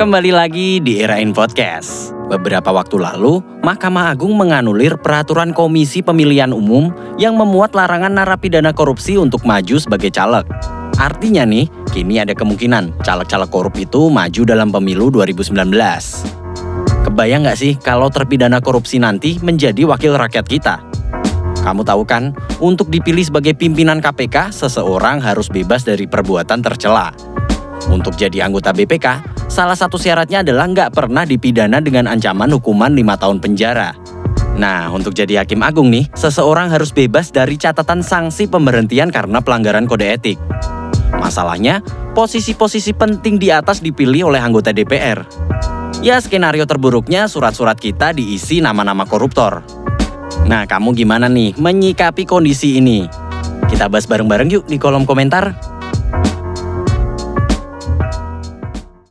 Kembali lagi di Era In Podcast. Beberapa waktu lalu, Mahkamah Agung menganulir peraturan Komisi Pemilihan Umum yang memuat larangan narapidana korupsi untuk maju sebagai caleg. Artinya nih, kini ada kemungkinan caleg-caleg korup itu maju dalam pemilu 2019. Kebayang nggak sih kalau terpidana korupsi nanti menjadi wakil rakyat kita? Kamu tahu kan, untuk dipilih sebagai pimpinan KPK, seseorang harus bebas dari perbuatan tercela. Untuk jadi anggota BPK, salah satu syaratnya adalah nggak pernah dipidana dengan ancaman hukuman 5 tahun penjara. Nah, untuk jadi hakim agung nih, seseorang harus bebas dari catatan sanksi pemberhentian karena pelanggaran kode etik. Masalahnya, posisi-posisi penting di atas dipilih oleh anggota DPR. Ya, skenario terburuknya surat-surat kita diisi nama-nama koruptor. Nah, kamu gimana nih menyikapi kondisi ini? Kita bahas bareng-bareng yuk di kolom komentar.